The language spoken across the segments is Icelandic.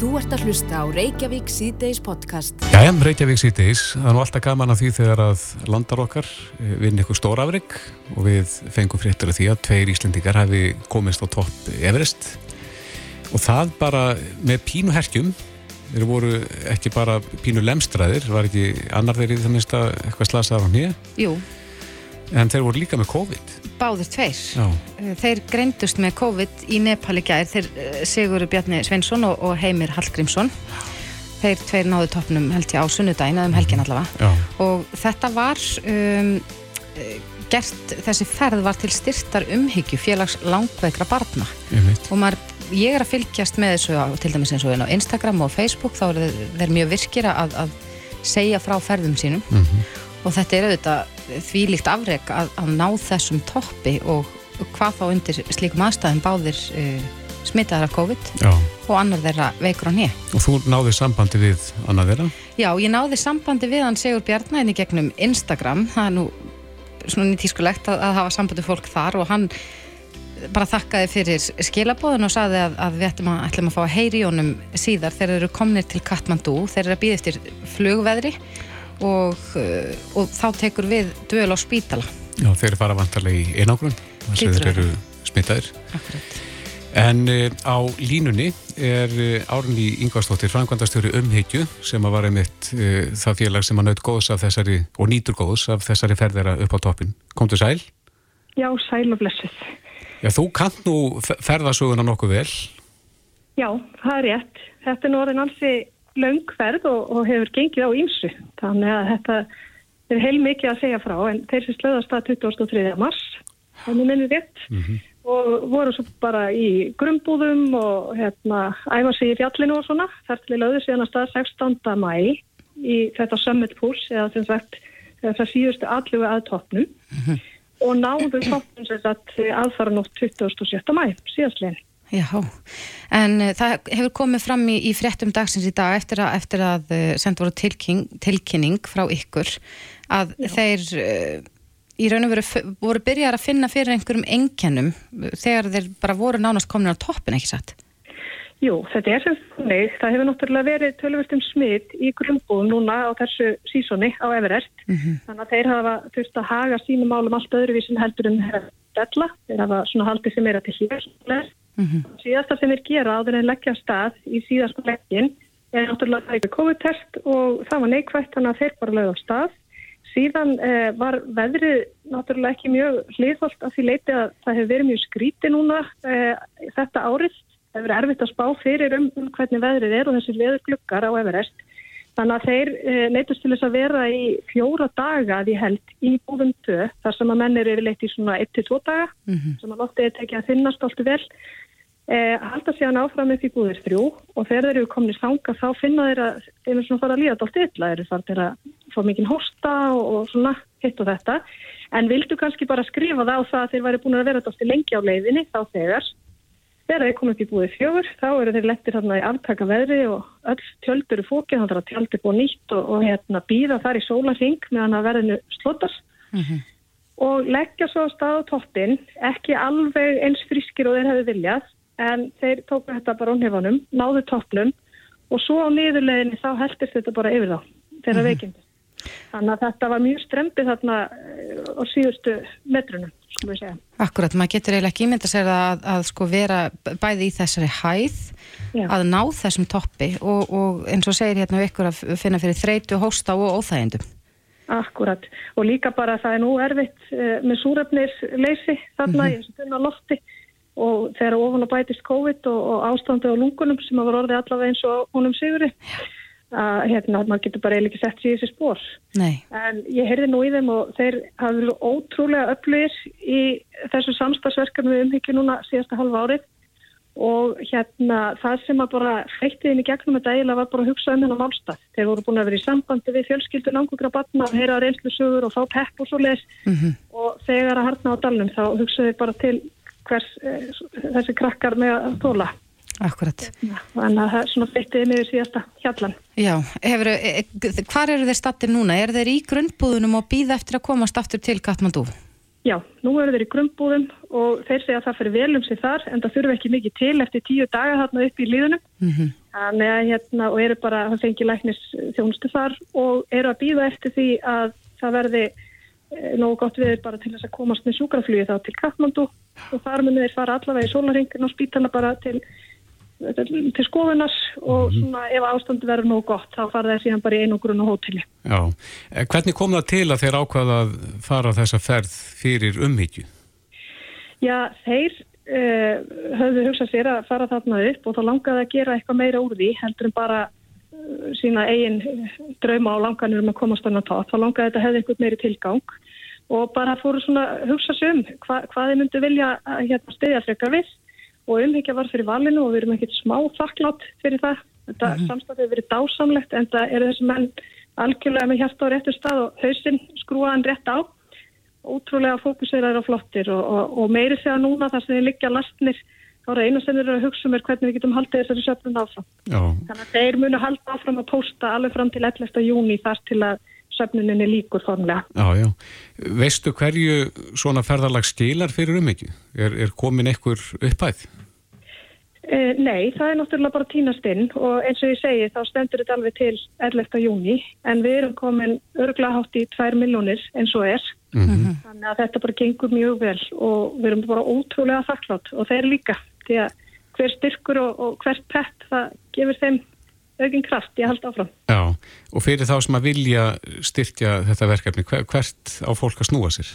Þú ert að hlusta á Reykjavík síðdeis podcast. Jæja, Reykjavík síðdeis. Það er nú alltaf gaman að því þegar að landar okkar eh, vinni ykkur stór afrygg og við fengum fréttur af því að tveir Íslendingar hafi komist á topp Everest og það bara með pínu herkjum þeir voru ekki bara pínu lemstraðir, var ekki annar þeirri minnst að eitthvað slasaði á nýja Jú, en þeir voru líka með COVID báðir tveir. Já, Eh, Þeir greindust með COVID í Nepal í gær, þeir eh, Sigur Bjarni Sveinsson og, og Heimir Hallgrímsson. Þeir tveir náðu toppnum held ég á sunnudaginn, eða um helgin allavega. já, Og þetta var um, eh, gert, þessi ferð var til styrtar umhyggju félags langveikra barna. Og maður, ég er að fylgjast með þessu á, til dæmis eins og inn á Instagram og Facebook, þá er þeir, mjög virkir að, að segja frá ferðum sínum. mm og þetta er auðvitað þvílíkt afreg að, að ná þessum toppi og hvað þá undir slíkum aðstæðum báðir uh, smitaðar af COVID Já, og annar þeirra veikur á nýja. og þú náði sambandi við annað þeirra? Já, ég náði sambandi við hann Sigur Bjarnæðin í gegnum Instagram, það er nú svona nýtískulegt að, að hafa sambandi fólk þar og hann bara þakkaði fyrir skilabóðun og saði að, að við ætlum að, ætlum að fá að heyri í honum síðar. Þegar þeir eru komnir til Katmandú, þeir eru að býða eftir flugveðri og, uh, og þá tekur við dvöl á spítala. Já, þeir fara vantarlega í einangrun sem Hlýtur þeir að eru smitaðir Akkurat. En uh, á línunni er uh, Árni Ingvarsdóttir, framkvæmdastjóri umhyggju sem að var einmitt uh, það félag sem að naut góðs af þessari og nýtur góðs af þessari ferðera upp á toppin. Komdu sæl? Já, sæl og blessuð. Já, þú kannt nú fe- ferðasöguna nokkuð vel. Já, það er rétt. Þetta er nú orðin ansi löngferð og, og hefur gengið á ímsu. Þannig að þetta er heil mikið að segja frá en þeir sem slöðast að 23. mars, þannig minnir rétt, og voru svo bara í grumbúðum og hérna æfa sig í fjallinu og svona. Þar til löðu síðan að stað 16. mæ í þetta Summit Push eða sem sagt þessar síðustu allugu að toppnum og náðu toppnum sem sagt aðfara nótt 27. mæ síðastlegin. Já, en uh, það hefur komið fram í, í fréttum dagsins í dag eftir að, eftir að uh, senda voru tilkynning, tilkynning frá ykkur að þeir uh, í raun og veru voru byrjar að finna fyrir einhverjum engjannum þegar þeir bara voru nánast komin á toppin, ekki satt? Jú, þetta er sem þannig. Það hefur náttúrulega verið tölvöld um smitt í grunnbúðum núna á þessu sísoni á Everest. Þannig að þeir hafa þurft að haga sínum málum allt öðruvísin heldur en Della. Þeir hafa svona haldið sem meira til hér. Síðasta sem þeir gera áður en leggja stað í síðasta leggin er náttúrulega það ekki COVID-test og það var neikvægt þannig að þeir bara lögðu af stað. Síðan eh, var veðrið náttúrulega ekki mjög hliðholt af því leiti að það hefur verið mjög skríti núna eh, þetta árið. Það hefur verið erfitt að spá fyrir um, hvernig veðrið er og þessir veðurgluggar á Everest. Þannig að þeir eh, neytust til þess að vera í fjóra daga ég held í búðum dö þar sem að menn eru yfirleitt í svona 1-2 daga sem að loftið er tekið að finnast alltaf vel. Eh, halda síðan áfram upp í búðir þrjú og þegar þeir eru komin í þanga þá finna þeir að þeir eru svona fara að líða allt illa, þeir eru fara til að fá mikinn hósta og, og svona hitt og þetta. En vildu kannski bara skrifa það á það að þeir væri búin að vera alltaf lengi á leiðinni þá þegar þegar þeir upp í búðir fjögur þá eru þeir lettir þarna í aftaka veðri og öll tjöld eru fókið, þannig að tjöld er búin nýtt og, og hérna býða þar í sólasing meðan að verðinu slótast og leggja svo á stað á toppin, ekki alveg eins frískir og þeir hefði viljað, en þeir tóku þetta bara ónhefanum, náðu toppnum og svo á niðurleginni þá heldist þetta bara yfir þá, þeirra veikindi. Þannig að þetta var mjög strempið þarna eh, á síðustu metrunum. Akkurat, maður getur eiginlega ekki ímynda sér að, að sko vera bæði í þessari hæð Já. að ná þessum toppi og, og eins og segir hérna ykkur að finna fyrir þreytu, hósta og óþægindum. Akkurat. Og líka bara það er nú erfitt uh, með súrefnisleysi þarna í þessu tunna lofti og þegar ofan að bætist COVID og, og ástandi á lungunum sem að var orðið allavega eins og honum siguri að hérna, maður getur bara eiginlega ekki sett sér í þessi spór. Nei, En ég heyrði nú í þeim og þeir hafa verið ótrúlega öflugir í þessu samstagsverkefni við umhyggju núna síðasta halva árið og hérna það sem að bara freittið inn í gegnum þetta eiginlega var bara að hugsa um hennar málstað. Þeir voru búin að vera í sambandi við fjölskyldu langugra batna að heyra reynslu sögur og fá pepp og svo leis og þegar að harna á dalnum þá hugsaðu bara til hvers eh, þessi krakkar með að tóla. Akkurat. Þannig að það er svona inn í síðasta hjallan. Já, hefur, e, e, hvar eru þeir stattir núna? Er þeir í grunnbúðunum og býða eftir að komast aftur til Katmandú? Já, nú eru þeir í grunnbúðum og þeir segja að það fyrir vel um sig þar en það þurfi ekki mikið til eftir tíu daga þarna upp í líðunum Þannig að hérna, og eru bara að fengi læknis þjónustu þar og eru að býða eftir því að það verði eh, nógu gott við bara til þess að komast með sjúkraflugi þá til Katmandu og þar munir þeir fara allavega í sólaringin og spítana bara til, til skoðunar og svona ef ástandi verður nógu gott þá fara þeir síðan bara í einogrun og hóteli. Já, Eh, hvernig kom það til að þeir ákvaða að fara þessa ferð fyrir umhyggju? Já, þeir uh, höfðu hugsað sér að fara þarna upp og þá langaði að gera eitthvað meira úr því heldur en bara uh, sína eigin drauma á langanir um að komast þannig að þá. Þá langaði þetta hefði einhvern meiri tilgang og bara fóru svona að hugsa sér um hva, hvað þið myndu vilja að hérna, stiðja frekar við og umhyggja var fyrir valinu og við erum ekkert smá þakklátt fyrir það. Þetta mm -hmm. samstæðið hefur verið dásamlegt en það eru þessi menn algjörlega með hjarta á réttu stað og hausinn skrúaðan rétt á ótrúlega fókuseraður og flottir og, og, og meiri segja núna þar sem þið liggja lastnir þá er einu sem eru að hugsa um er hvernig við getum haldið þessari söfnun áfram. Já, Þannig að þeir munu halda áfram að pósta alveg fram til 11. júni þar til að söfnuninni líkur formlega. já, já. Veistu hverju svona ferðalag skilar fyrir umhyggju? Er, er komin einhver uppæð? Eh, nei, það er náttúrulega bara tínast inn og eins og ég segi þá stendur þetta alveg til 11. júni en við erum komin örglega hátt í 2 miljónir eins og er. Mm Þannig að þetta bara gengur mjög vel og við erum bara ótrúlega þakklátt og þeir líka því að hver styrkur og, og hvert pepp það gefur þeim aukinn kraft í að halda áfram. Já, og fyrir þá sem að vilja styrkja þetta verkefni, hver, hvert á fólk að snúa sér?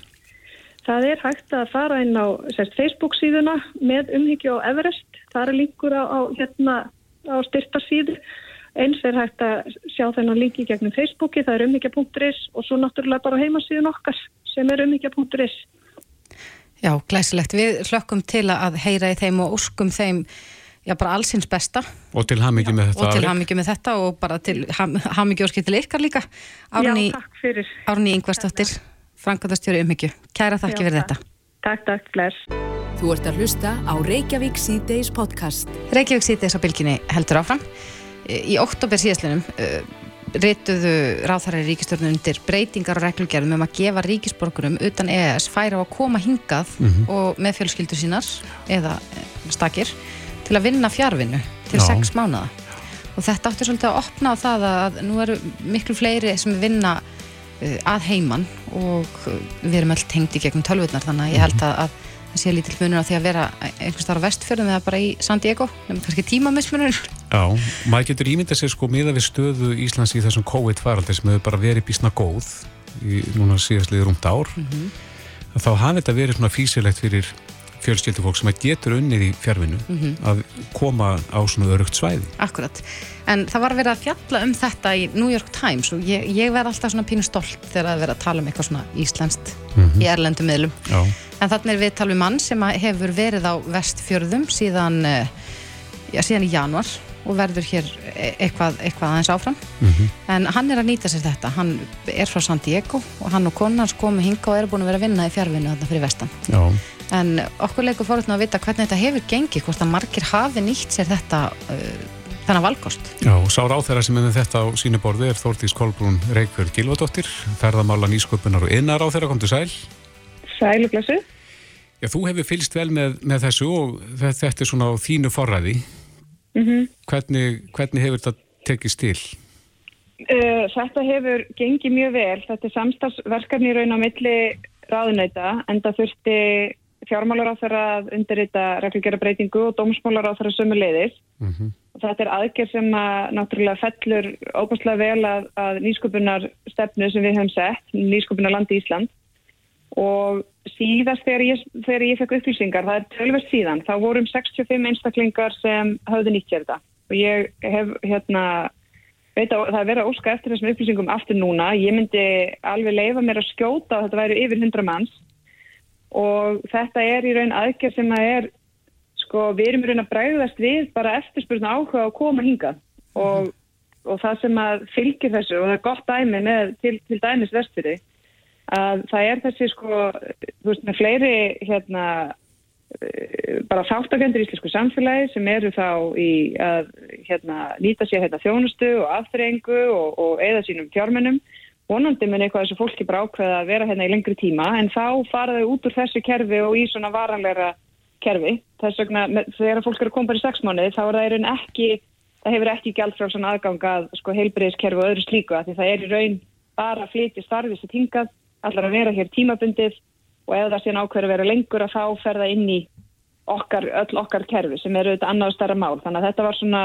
Það er hægt að fara inn á sérst, Facebook síðuna með umhyggju á Everest. Það er linkur á, á, hérna, á styrtarsíðu. Eins er hægt að sjá þennan linki gegnum Facebooki, það er umhyggja.is og svo náttúrulega bara heimasíðun okkar sem er umhyggja.is. Já, glæsilegt. Við hlökkum til að heyra í þeim og úskum þeim já, bara allsins besta Og til hamingi með þetta og til hamingi með þetta og bara til hamingi og til ykkar líka. Árni, Já, takk fyrir. Árni Ingvarsdóttir, Frankværtastjóri umhyggju. Kæra þakki Já, fyrir takk. þetta. Takk, takk, bless. Þú ert að hlusta á Reykjavík síðdeis podcast. Reykjavík þess að bylginni heldur áfram. Í oktober síðastlunum uh, rituðu ráþarar í ríkistjórnum undir breytingar og reglugerðum um að gefa ríkisborgurum utan EES færa á að koma hingað og með fjölskyldu sínar eða eh, stakir til að vinna fjárvinnu til Já. sex mánuða. Og þetta átti svolítið að opna á það að nú eru miklu fleiri sem vinna uh, að heiman og uh, við erum öll tengd í gegnum tölvurnar þannig að ég held að, að það sé lítill munur á því að vera einhvers þar á vestfjörðum eða bara í San Diego nefnum kannski tímamismunur Já, maður getur ímyndað sér sko miða við stöðu Íslands í þessum COVID-faraldi sem hefur bara verið bísna góð í núna síðastliði rúmt ár að þá hafi þetta verið svona físilegt fyrir fjölskyldufólk sem að getur unnið í fjárvinnu að koma á svona örugt svæði. Akkurat, en það var verið að fjalla um þetta í New York Times og ég, ég verð alltaf svona pínu stolt þegar að vera að tala um eitthvað svona íslenskt í erlendum miðlum. Já, En þannig er við tala um mann sem að hefur verið á vestfjörðum síðan, eh, já, síðan í januar og verður hér e- eitthvað, eitthvað aðeins áfram. En hann er að nýta sér þetta. Hann er frá San Diego og hann og konan hans komu hinga og eru búin að vera að vinna í fjárvinnu þarna fyrir vestan. já, En okkur leikur fórhundin að vita hvernig þetta hefur gengið, hvort að margir hafi nýtt sér þetta, uh, þennan valkost. já, sá ráþæra sem er með þetta á sínu borði er Þórdís Kolbrún Reykjörð Gilvadóttir, ferðamála nýsköpunar og innar ráþæra, kom til sæl. Sælu, blessu. Já, þú hefur fylgst vel með, með þessu og þe- þetta er svona á þínu forræði. Mm Hvernig, hvernig hefur þetta tekist til? Uh, þetta hefur gengið mjög vel. Þetta er samstagsverkefni í raun á milli ráðunauta en það þurfti fjármálar á þeirra að undirrita reglugera breytingu og dómsmálar á þeirra sömu leiðis. Mm Og þetta er aðgerð sem að náttúrulega fellur óbúslega vel að, að nýsköpunar stefnu sem við höfum sett, nýsköpunar landi Ísland. Og síðast þegar ég, þegar ég fekk upplýsingar, það er tölverst síðan, þá vorum 65 einstaklingar sem höfðu nýtt sér þetta. Og ég hef hérna, veit að það er verið að óska eftir þessum upplýsingum aftur núna. Ég myndi alveg leifa mér að skjóta að þetta væri yfir 100 manns. Og þetta er í raun aðgerð sem að er sko, við erum í raun að bræðast við bara eftirspurna áhuga að koma hingað. Og, og það sem að fylgir þessu og það er gott dæmi með til, til dæmis vestfyrir að það er þessi sko, þú veist, með fleiri hérna eh, bara þáttakendur í íslensku samfélagi sem eru þá í að hérna, nýta sér hérna, þjónustu og afþrengu og, og eða sínum fjármennum vonandi mun eitthvað þessu fólki bara ákveða að vera hérna í lengri tíma en þá fara þau út úr þessu kerfi og í svona varanlegra kerfi. Þess vegna þegar fólk er að koma bara í sex mánuði þá er það í raun ekki það hefur ekki gjaldfrálsan aðgang að sko heilbreyðiskerfi og öðru slíku að því það er í raun bara að flytja starfið sem hingað, allar að vera hér tímabundið og ef það sé nákvæður að vera lengur að þá ferða inn í okkar, öll okkar kerfi sem eru auðvitað annað stærra mál. Þannig að þetta var svona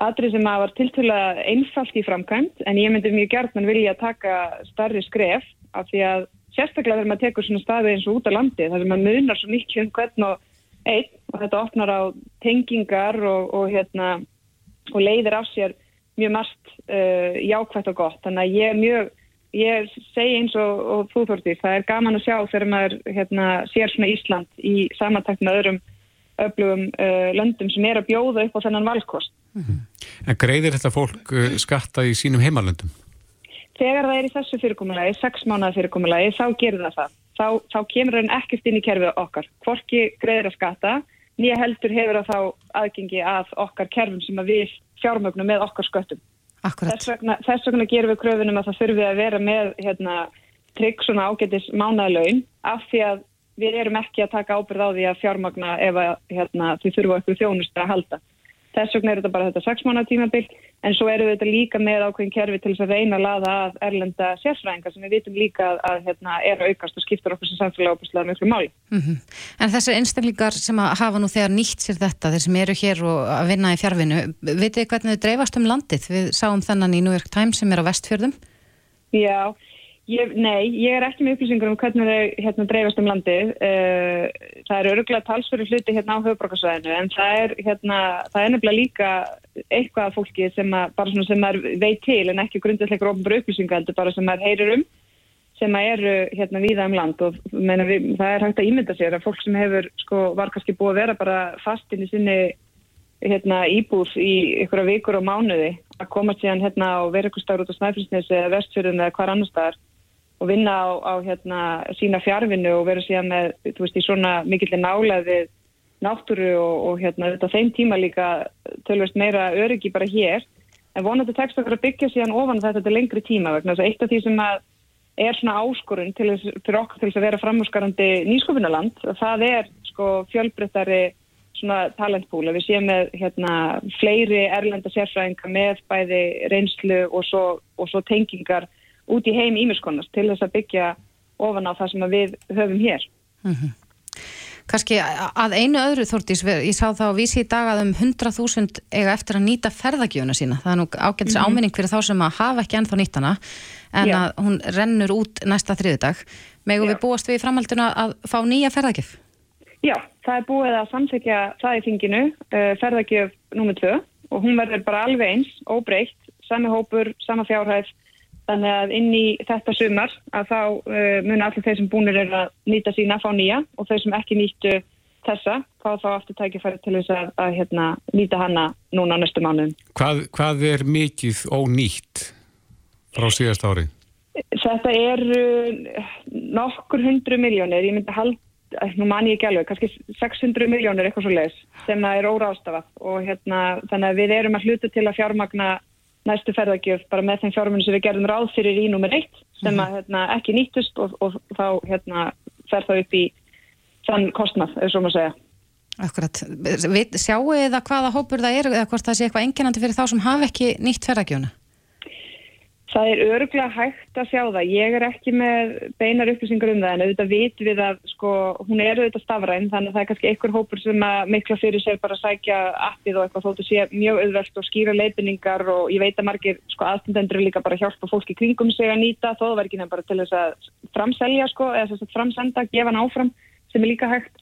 atrið sem að var tiltvöla einfalt í framkvæmt en ég myndi mjög gert mann vilja að taka starri skref af því að sérstaklega þegar maður tekur svona staði eins og út á landi þar sem maður munar svo mikið um hvern og einn og þetta opnar á tengingar og, og, hérna, og leiðir af sér mjög margt uh, jákvægt og gott. Þannig að ég er mjög, ég segi eins og, og þú Þortís, það er gaman að sjá þegar maður hérna, sér svona Ísland í samantækt með öðrum öflugum uh, löndum sem er að bjóða upp á þennan valkost. Mm -hmm. En greiðir þetta fólk uh, skatta í sínum heimalöndum? Þegar það er í þessu fyrirkomulagi, sex mánuða fyrirkomulagi, þá gerir það það. Þá, þá kemur hann ekkert inn í kerfið okkar. Hvorki greiðir að skatta, nýja heldur hefur það þá aðgengi að okkar kerfum sem að við fjármögnum með okkar sköttum. Þess vegna, þess vegna gerum við kröfunum að það þurfi að vera með hérna, trygg svona ágætis mánuðalaun af því að við erum ekki að taka ábyrð á því að fjármagna ef að, hérna, því þurfu eitthvað þjónust að halda. Þess vegna er þetta bara þetta 6 mánu tímabill en svo eru þetta líka með ákveðin kerfi til þess að reyna að laða að erlenda sérfræðinga sem við vitum líka að, að hérna, er aukast og skiptur okkur sem samfélag opuslega mjög máli. Mm -hmm. En þessar einstaklingar sem hafa nú þegar nýtt sér þetta, þeir sem eru hér og að vinna í fjárvinu, vitið hvernig þau dreifast um landið? Við sáum þennan í New York Times sem er á vestfjörðum. Já, Ég, nei, ég er ekki með upplýsingur um hvernig þau hérna, dreifast um landið. Uh, það eru öruglega talsfyrir hluti hérna á höfbrukarsvæðinu en það er, hérna, það er nefnilega líka eitthvað fólki sem, að, sem er veit til en ekki grundisleikar ofnbara upplýsingar bara sem er heyrir um sem eru hérna víða um land og við, það er hægt að ímynda sér að fólk sem hefur sko var kannski búið að vera bara fast inn í sinni hérna íbúð í ykkur að vikur og mánuði að koma síðan hérna og vera ykkur starf út á Snæfellsnesi eða vestfjörðun eða hvar annar staðar og vinna á, á hérna, sína fjárvinnu og vera síðan með, þú veist, í svona mikillir nálaði náttúru og, og hérna, þetta þeim tíma líka tölvist meira öryggi bara hér en vonandi tekst okkar að byggja síðan ofan þetta til lengri tíma vegna þess að eitt af því sem að er svona áskorun til þess, fyrir okkur til þess að vera framhúsgarandi nýskofunaland það er sko fjölbryttari svona talentpúla. Við séum með hérna fleiri erlenda sérfræðinga með bæði reynslu og svo, og svo tengingar út í heim ímiskonast til þess að byggja ofan á það sem við höfum hér. Mm -hmm. Kanski að einu öðru þórtís, ég sá þá að vísi í dag að um 100.000 eiga eftir að nýta ferðagjöfuna sína. Það er nú ágætis mm -hmm. áminning fyrir þá sem að hafa ekki ennþá nýttana en Já. að hún rennur út næsta þriðdag. Megu við búast við í framhalduna að fá nýja ferðagjöf? Já, það er búið að samþykja það í þinginu, uh, ferðagjöf nummið 2 og hún verður bara alveg eins, óbreykt, sami hópur, sama fjárhæð Þannig að inn í þetta sumar að þá uh, mun allir þeir sem búinir er að nýta sína fá nýja og þeir sem ekki nýttu þessa þá þá aftur tækifæri til þess að, að hérna, nýta hana núna á næstu mánuðum. Hvað, hvað er mikið ónýtt frá síðast ári? Þetta er uh, nokkur hundru miljónir, ég myndi halda, nú man ég ekki alveg, kannski 600 miljónir eitthvað svo leiðis sem er órástafað og hérna, þannig að við erum að hluta til að fjármagna næstu ferðargjöf bara með þeim fjármunni sem við gerðum ráð fyrir í nummer eitt sem mhm. að hérna, ekki nýttust og, og þá hérna, fer það upp í þann kostnað, eða svo maður segja. Akkurat. Sjáu eða hvaða hópur það er eða hvort það sé eitthvað enginandi fyrir þá sem hafa ekki nýtt ferðargjöfuna? Það er öruglega hægt að sjá það. Ég er ekki með beinar upplýsingar um það en auðvitað vit við að sko, hún er auðvitað stafræn þannig að það er kannski einhver hópur sem mikla fyrir sér bara að sækja appið og eitthvað þóttu sé mjög auðvelt og skýra leifinningar og ég veit að margir sko, aðstendendur líka bara hjálpa fólki kringum sig að nýta þó það var ekki nefn bara til þess að framselja sko, eða þess að framsenda, gefa hann áfram sem er líka hægt.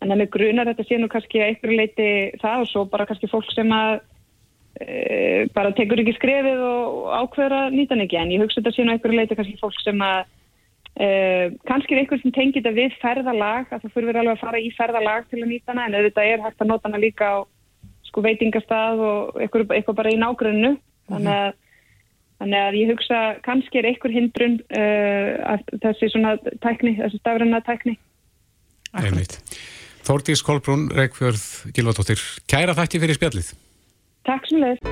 En það með grunar þetta sé nú kannski einhverju leiti það og svo bara kannski fólk sem að e, bara tekur ekki skrefið og ákveður að nýta hann ekki en ég hugsa þetta síðan á einhverju leiti kannski fólk sem að e, kannski er einhver sem tengir þetta við ferðalag að það fyrir verið alveg að fara í ferðalag til að nýta hana en auðvitað er hægt að nota hana líka á sko veitingastað og eitthvað, eitthvað bara í nágrunnu þannig að Þannig að ég hugsa kannski er einhver hindrun uh, þessi svona tækni, þessi stafranna tækni. Þórtís Kolbrún, Reykjörð, Gilvardóttir, kæra þætti fyrir spjallið. Takk sem leið.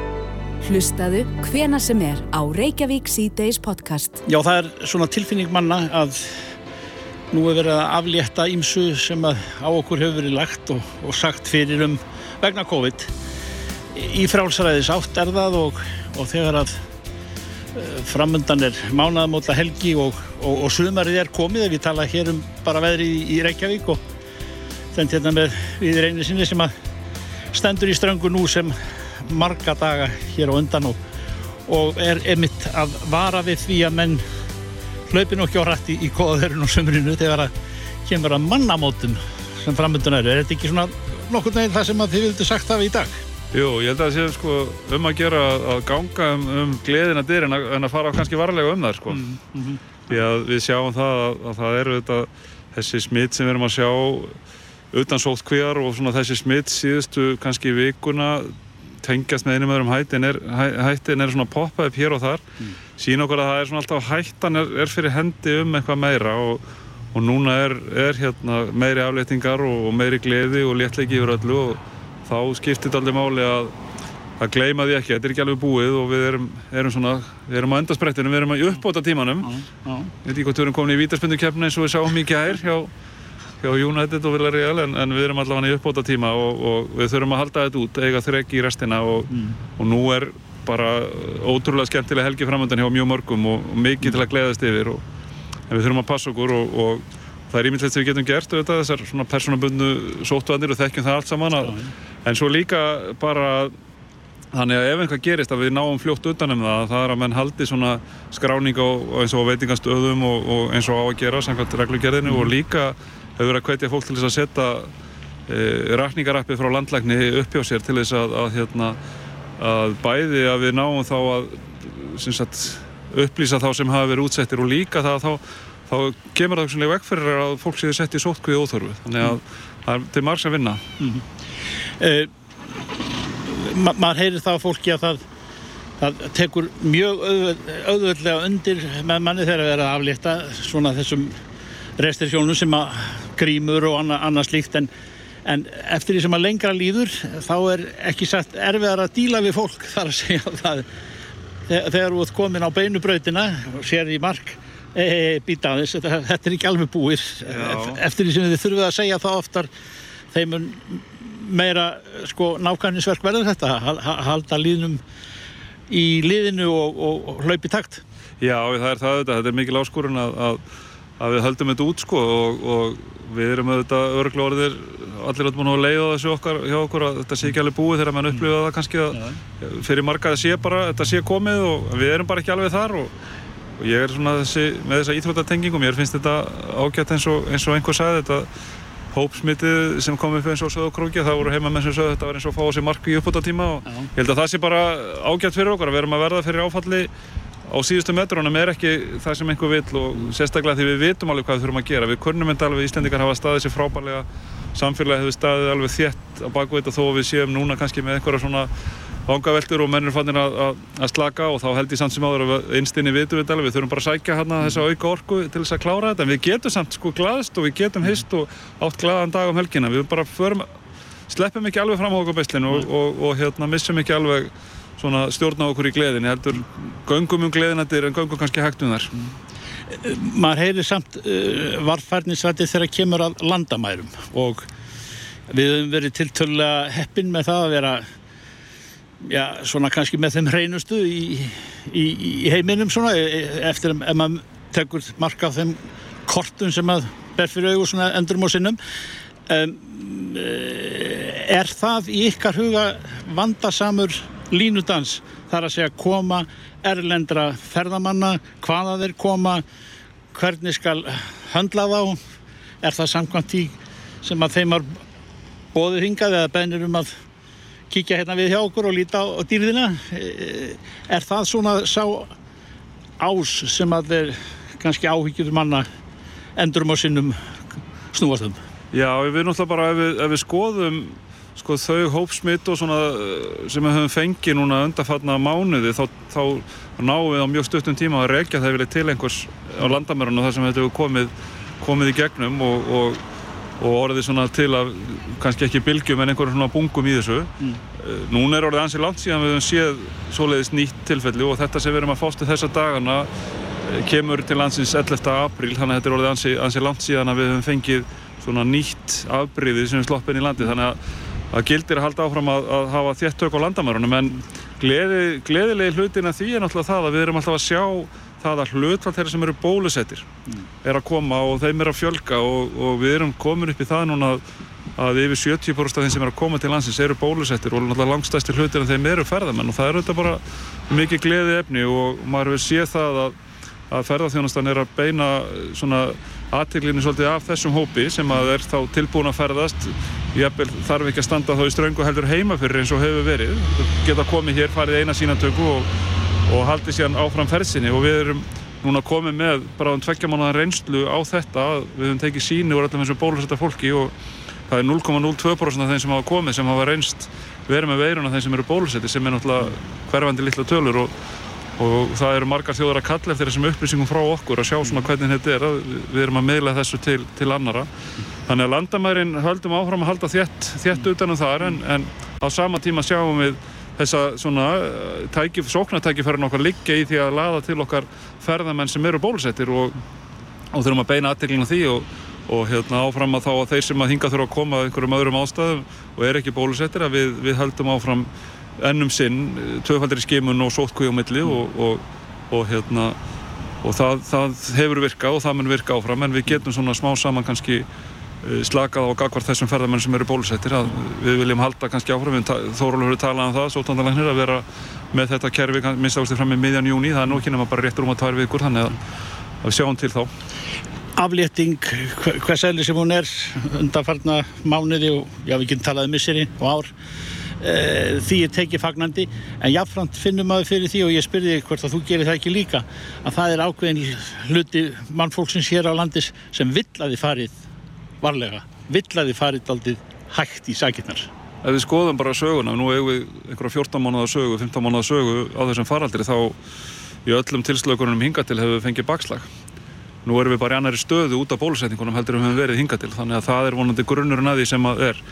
Hlustaðu hvena sem er á Reykjavík C-Days podcast. Já, það er svona tilfinning manna að nú er verið að aflétta ímsu sem að á okkur hefur verið lagt og, og sagt fyrir um vegna COVID. í frálsræðis átt er það og, og þegar að uh, framöndan er mánaðamóta helgi og, og, og sumarið er komið við tala hér um bara veðri í, í Reykjavík og þenn hérna með við reynir sinni sem að stendur í ströngu nú sem marga daga hér á undan og, og er emitt að vara við því að menn hlaupin og ekki á rætti í kóðaðurinn og sömurinu þegar að kemur að mannamótum sem framöndan eru. Er þetta ekki svona nokkur neginn það sem þið vildu sagt hafa í dag? Jú, ég held að það sé sko, um að gera að ganga um, um gleðina dyr en að, en að fara kannski varlega um það sko. Mm -hmm. Því að við sjáum það að, að það eru þetta, þessi smitt sem við erum að sjá utan sótt kvíar og svona þessi smitt síðustu kannski vikuna tengjast með einum öðrum. Hættin er, hættin er svona poppa upp hér og þar. Mm. sína okkur að það er svona alltaf hættan er, er fyrir hendi um eitthvað meira og, og núna er, er hérna meiri afleitingar og, og meiri gleði og léttleiki yfir öllu og þá skiptir þetta aldrei máli að að gleyma því ekki, þetta er ekki alveg búið og við erum, erum svona, við erum á endarsprettinu við erum að uppbóta tímanum ég veit ekki hvort við erum komin í vítarspundukefni eins og við sáum mikið hær hjá, hjá United og Villarreal en, en við erum allavega í uppbóta tíma og, og við þurfum að halda þetta út, eiga þrek í restina og, og nú er bara ótrúlega skemmtilega helgi framöndan hjá mjög mörgum og, og mikið til að gleðast yfir en við þurfum að passa okkur og það er ímyndilegt sem við getum gert auðvitað, þessar svona persónabundu sóttvarnir og þekkjum það allt saman að, en svo líka bara þannig að ef einhvað gerist að við náum fljótt utanum það það er að menn haldi svona skráning á, eins og veitingastöðum og, og eins og á að gera samkvæmt reglugerðinu mm. og líka hefur verið að hvetja fólk til þess að setja e, rakningarappið frá landlækni upp hjá sér til þess að, að, hérna, að bæði að við náum þá að sagt, upplýsa þá sem hafa verið útsettir og líka það að þá, þá kemur það ekki vekk fyrir að fólk séu sett í sótkvíð óþörfu þannig að mm. það er margs að vinna mm. eh, ma maður heyrir það á fólki að það, það tekur mjög auðvöldlega undir með manni þegar það er að aflýtta svona þessum restrikjónum sem að grímur og annað, annað slíkt en, en eftir því sem að lengra líður þá er ekki sagt erfiðar að díla við fólk þar að segja það. Þegar þú ert komin á beinubrautina og sér í mark e, e, býta aðeins, þetta, þetta er ekki alveg búið. Eftir því sem þið þurfum að segja það oftar þeim meira sko nákvæmnisverk verður þetta halda líðnum í liðinu og, og, og hlaupi takt. Já, það er það auðvitað, þetta er mikil áskorun að, að, að við höldum þetta út sko og, og við erum auðvitað örglóriðir allir átt búin að leiða þessu okkar hjá okkur að þetta sé ekki alveg búið þegar mann upplifa það kannski að ja. fyrir marga það sé bara, þetta sé komið og við erum bara ekki alveg þar og ég er svona þessi, með þessa íþróttatengingum, ég finnst þetta ágætt eins og einhver sagði þetta hópsmitið sem kom upp eins og söðokrókja það voru heima menn sem sögðu þetta var eins og fá á sig marki upp út á tíma og Já. ég held að það sé bara ágætt fyrir okkur að við erum að verða fyrir áfalli á síðustu metrónum er ekki það sem einhver vil og sérstaklega því við vitum alveg hvað við þurfum að gera. Við kunnum þetta alveg, Íslendikar hafa staðið sér frábælega samfélagi hefur staðið alveg þétt á bakveit og þó við séum núna kannski með einhverja svona vangaveltur og mennir fannir að, að, að slaka og þá held ég samt sem áður að einstinni vitum við þetta við þurfum bara að sækja hérna þessa auka orku til þess að klára þetta. En við getum samt sko glaðist og við getum hist og átt glaðan dag um helgina. Við bara förum, sleppum ekki alveg fram á okkur beislinu og, og, og hérna missum ekki alveg svona stjórna okkur í gleðin ég heldur göngum um gleðinættir en göngum kannski hægt um þar Maður heyrir samt uh, varfærnisvæti þegar kemur að landamærum og við höfum verið tiltölulega heppin með það að vera já, svona kannski með þeim hreinustu í, í, í heiminum svona e, e, eftir að maður tekur marka á þeim kortum sem að ber fyrir augur svona endurum á sinnum. Um, er það í ykkar huga vandasamur línudans þar að segja koma erlendra ferðamanna hvaða þeir koma hvernig skal höndla þá er það samkvæmt í sem að þeim var bóðið hingað eða bænir um að kíkja hérna við hjá okkur og líta á dýrðina? Eh, er það svona sá ás sem að þeir kannski áhyggjur manna endurum á sinnum snúastum Já, við náttúrulega bara ef við, ef við skoðum sko, þau hópsmitt og svona eh, sem við höfum fengið núna undarfatna mánuði þá, þá náum við á mjög stuttum tíma að rekja það vilja til einhvers á landamörun og það sem þetta hefur komið, komið í gegnum og, og og orðið svona til að kannski ekki bylgjum en einhverjum svona bungum í þessu mm. Eh, núna er orðið ansið langt síðan við höfum séð svoleiðis nýtt tilfelli og þetta sem við erum að fástu þessa dagana eh, kemur til landsins 11. apríl þannig að þetta er orðið ansið, ansið langt síðan að við höfum fengið svona nýtt afbríði sem er sloppin í landi þannig að að gildir að halda áfram að, að hafa þéttök á landamærunum en gleði, gleðilegi hlutin að því er náttúrulega það að við erum alltaf að sjá það að hlutfall þeirra sem eru bólusettir mm. er að koma og þeim er að fjölga og, og við erum komin upp í það núna að, að yfir 70% af þeim sem er að koma til landsins eru bólusettir og náttúrulega langstæstir hlutir en þeim eru ferðamenn og það er auðvitað bara mikið gleði efni og maður vil sé það að, að ferðarþjónastan er að beina svona aðteglinu svolítið af þessum hópi sem að er þá tilbúin að ferðast. Jafnvel, þarf ekki að standa þá í ströngu heldur heima fyrir eins og hefur verið. Geta komið hér, farið eina sínatöku og, og haldið síðan áfram ferðsynni og við erum núna komið með bara um tveggja mánuðan reynslu á þetta. Við höfum tekið síni úr allir þessum bólusetta fólki og það er 0,02% af þeim sem hafa komið sem hafa reynst verið með veiruna þeim sem eru bólusetti sem er náttúrulega hverfandi lilla tölur. Og og það eru margar þjóðar að kalla eftir þessum upplýsingum frá okkur að sjá svona hvernig þetta er. Við erum að meðla þessu til, til annara þannig að landamærin höldum áfram að halda þétt, þétt utanum þar en, en á sama tíma sjáum við þessa svona eh, tæki, sóknartækifærin okkar liggja í því að laða til okkar ferðamenn sem eru bólusettir og, og þurfum að beina aðteglina því og, og hérna áfram að þá að þeir sem að hinga þurfa að koma einhverjum öðrum ástæðum og er ekki bólusettir að við, við höldum áfram ennum sinn tvöfaldir í skimun og sótkvíu á milli og, og, og, hérna, og það, það hefur virkað og það mun virka áfram en við getum svona smá saman kannski eh, slakað á gagvart þessum ferðarmenn sem eru bólusettir. Að við viljum halda kannski áfram við þórólur höfum talað um það, sótandalagnir að vera með þetta kerfi minnst ástu fram með miðjan júni það er nú ekki nema bara réttur um að tvær vikur þannig að, að við sjáum til þá. Aflétting, hvers eðli sem hún er undanfarna mánuði og já við getum talað um misseri og ár e, því er tekið fagnandi en jáfnframt finnum maður fyrir því og ég spyrði hvort að þú gerir það ekki líka að það er ákveðin hluti mannfólksins hér á landis sem villaði farið varlega, villaði farið aldrei hægt í sakirnar. Ef við skoðum bara söguna, nú hefur við einhverja 14 mánuða sögu, 15 mánuða sögu á þessum faraldri þá í öllum tilslökunum hingatil hefur við fengið bakslag. Nú erum við bara í annari stöðu út af bólusetningunum heldur við hefum verið hingatil þannig að það er vonandi grunnurinn að því sem að er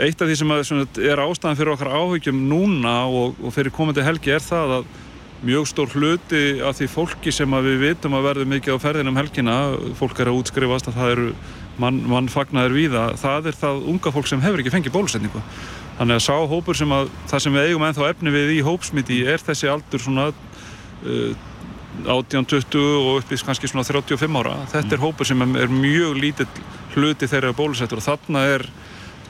eitt af því sem, að, sem er ástæðan fyrir okkar áhugjum núna og, og fyrir komandi helgi er það að mjög stór hluti af því fólki sem við vitum að verður mikið á ferðinum helgina fólk er að útskrifast að það eru mann, mann fagnar víða, það er það unga fólk sem hefur ekki fengið bólusetningu. Þannig að sá hópur sem að það sem við eigum ennþá efni við í hópsmiti er þessi aldur svona uh, 18-20 og uppið kannski svona 35 ára. Þetta er hópur sem er mjög lítill hluti þeirra bólusettur og þarna er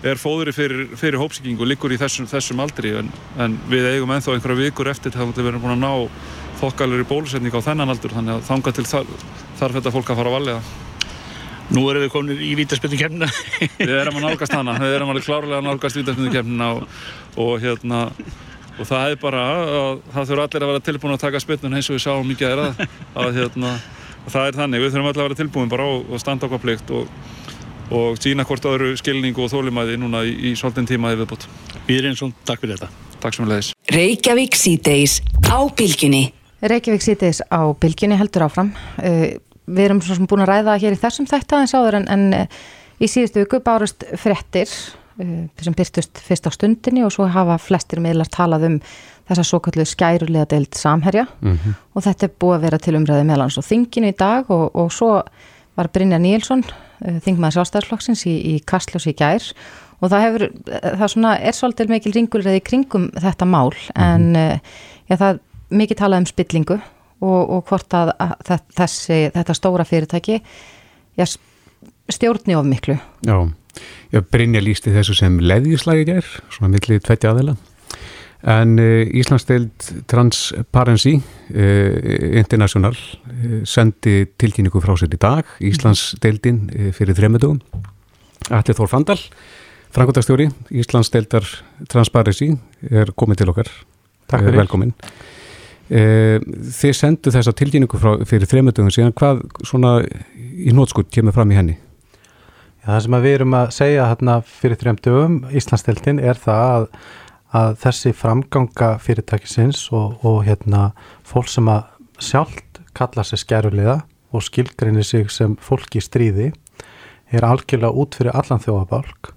er fóðri fyrir, fyrir hópsíkingu líkur í þessum, þessum aldri en, en við eigum enþá einhverja vikur eftir þá við erum búin að ná þokkalur í bólusetning á þennan aldur þannig að þanga til þar, þarf þetta fólk að fara að valega Nú erum við komin í vítaspilnu kemna Við erum að nálgast hana við erum alveg klárlega að nálgast vítaspilnu kemna og, og hérna og það er bara að það þurfa allir að vera tilbúin að taka spilnun eins og við sáum mikið að, að hérna, það er þannig, við þurfum allir að vera tilbúin bara og, og standa okkar plikt og og sína hvort öðru skilningu og þólimæði núna í, í svolítinn tíma eða viðbútt. Og takk fyrir þetta. Takk sem við leiðis. Reykjavík síðdeis á bylginni. Reykjavík síðdeis á bylginni heldur áfram. Uh, við erum svona búin að ræða hér í þessum þætt aðeins áður en, en uh, í síðustu viku bárust frettir uh, sem byrtust fyrst á stundinni og svo hafa flestir meðlar talað um þessa svo kallu skærulega deilt samherja mm -hmm. og þetta er búið að vera til umræði meðlans og þinginu í dag og, og svo var Brynja Níelsson Eh, þingmaður sjálfstæðarflokksins í, í Kastljós í gær. Og það hefur, eh, það svona er svolítið mikil ringulreði kringum þetta mál en mm -hmm. já, það mikið talað um spillingu og, og hvort að, að þessi, þetta stóra fyrirtæki já, stjórni of miklu. Já, Brynja lísti þessu sem leðjuslægi gær, svona millið tvetti aðeila En uh, Íslandsdeild Transparency uh, International uh, sendi tilkynningu frá sér í dag. Íslandsdeildin fyrir þremudugum Allir Þór Fandal Frankóttastjóri, Íslandsdeildar Transparency er komið til okkar. Takk fyrir. Velkomin Þið sendu þessa tilkynningu frá, fyrir þremudugum síðan. Hvað svona í nótskutt kemur fram í henni? Já, það sem við erum að segja hérna fyrir þremdugum Íslandsdeildin er það að að þessi framganga fyrirtækisins og, og hérna fólk sem að sjálft kalla sér skærulega og skilgrinni sig sem fólk í stríði er algjörlega út fyrir allan þjóabálk